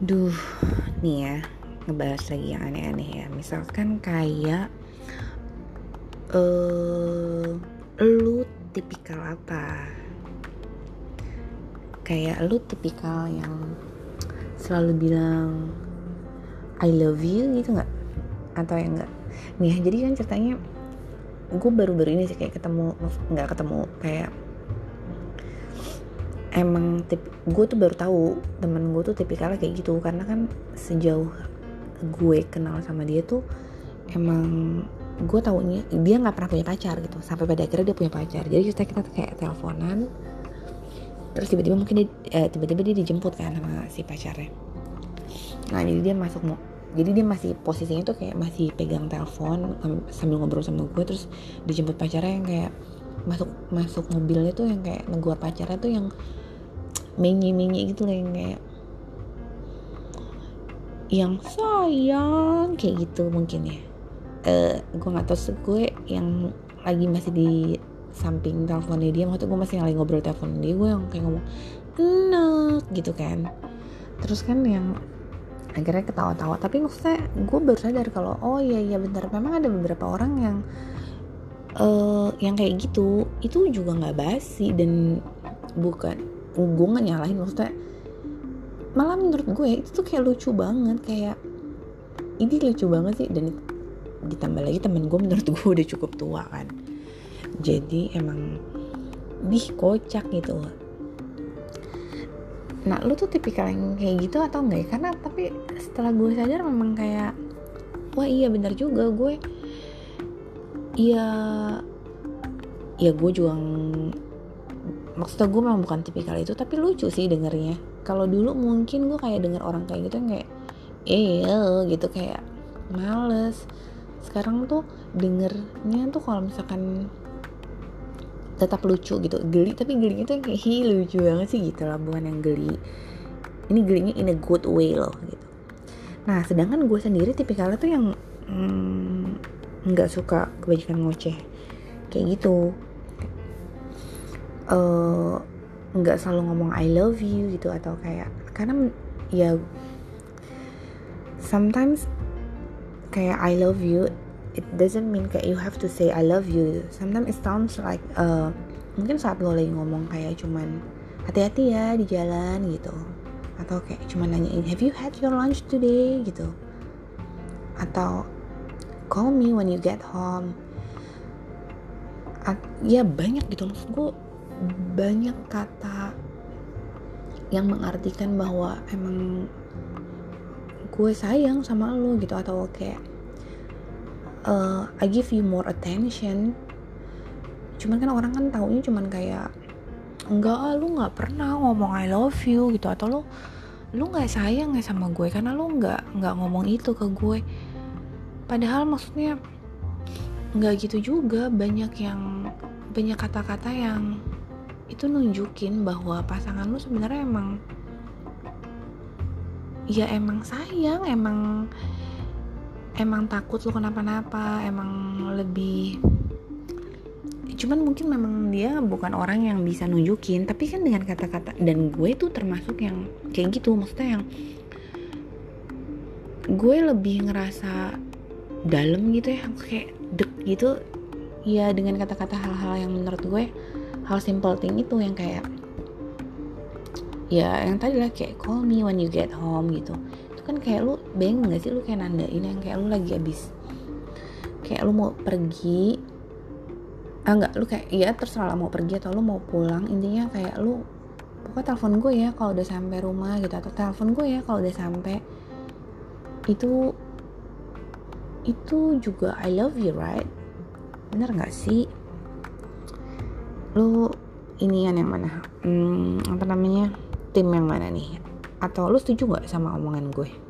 Duh, nih ya, ngebahas lagi yang aneh-aneh ya. Misalkan kayak eh lu tipikal apa? Kayak lu tipikal yang selalu bilang I love you gitu nggak? Atau yang enggak? Nih, jadi kan ceritanya gue baru-baru ini sih kayak ketemu nggak ketemu kayak emang tip gue tuh baru tahu temen gue tuh tipikalnya kayak gitu. Karena kan sejauh gue kenal sama dia tuh emang gue taunya dia nggak pernah punya pacar gitu. Sampai pada akhirnya dia punya pacar. Jadi kita kita kayak teleponan terus tiba-tiba mungkin dia eh, tiba-tiba dia dijemput kan sama si pacarnya. Nah jadi dia masuk mau jadi dia masih posisinya tuh kayak masih pegang telepon sambil ngobrol sama gue terus dijemput pacarnya yang kayak masuk masuk mobilnya tuh yang kayak negor pacarnya tuh yang menye-menye gitu loh yang kayak yang sayang kayak gitu mungkin ya. Uh, gue nggak tahu sih gue yang lagi masih di samping teleponnya dia waktu gue masih lagi ngobrol telepon dia gue yang kayak ngomong enak gitu kan. Terus kan yang akhirnya ketawa-tawa tapi maksudnya gue baru sadar kalau oh iya iya bentar memang ada beberapa orang yang uh, yang kayak gitu itu juga nggak basi dan bukan gue gak nyalahin maksudnya malah menurut gue itu tuh kayak lucu banget kayak ini lucu banget sih dan ditambah lagi temen gue menurut gue udah cukup tua kan. Jadi emang bih kocak gitu nah lu tuh tipikal yang kayak gitu atau enggak ya? Karena tapi setelah gue sadar memang kayak wah iya bener juga gue. Iya ya gue juga maksudnya gue memang bukan tipikal itu tapi lucu sih dengernya. Kalau dulu mungkin gue kayak denger orang kayak gitu yang kayak eh gitu kayak males. Sekarang tuh dengernya tuh kalau misalkan tetap lucu gitu geli tapi gelinya tuh kayak hi lucu banget sih gitu lah bukan yang geli. Ini gelinya in a good way loh gitu. Nah sedangkan gue sendiri tipikalnya tuh yang hmm, nggak mm, suka kebanyakan ngoceh. Kayak gitu nggak uh, selalu ngomong I love you gitu atau kayak karena ya sometimes kayak I love you it doesn't mean kayak you have to say I love you. Sometimes it sounds like uh, mungkin saat lo lagi ngomong kayak cuman hati-hati ya di jalan gitu. Atau kayak cuman nanyain have you had your lunch today? gitu. Atau call me when you get home. Ya banyak gitu maksud gue banyak kata yang mengartikan bahwa emang gue sayang sama lo gitu atau kayak uh, I give you more attention. Cuman kan orang kan taunya cuman kayak enggak ah, lu nggak pernah ngomong I love you gitu. Atau lu lu nggak sayang ya sama gue karena lu nggak nggak ngomong itu ke gue. Padahal maksudnya nggak gitu juga. Banyak yang banyak kata-kata yang itu nunjukin bahwa pasangan lu sebenarnya emang ya emang sayang emang emang takut lu kenapa-napa emang lebih cuman mungkin memang dia bukan orang yang bisa nunjukin tapi kan dengan kata-kata dan gue tuh termasuk yang kayak gitu maksudnya yang gue lebih ngerasa dalam gitu ya kayak dek gitu. Ya dengan kata-kata hal-hal yang menurut gue hal simple thing itu yang kayak ya yang tadi lah kayak call me when you get home gitu. Itu kan kayak lu bingung gak sih? Lu kayak nandain yang kayak lu lagi abis kayak lu mau pergi ah enggak lu kayak ya terserah lah mau pergi atau lu mau pulang. Intinya kayak lu pokoknya telepon gue ya kalau udah sampai rumah gitu atau telepon gue ya kalau udah sampai. Itu itu juga I love you right? Bener nggak sih lu ini yang mana? Hmm, apa namanya? Tim yang mana nih? Atau lu setuju nggak sama omongan gue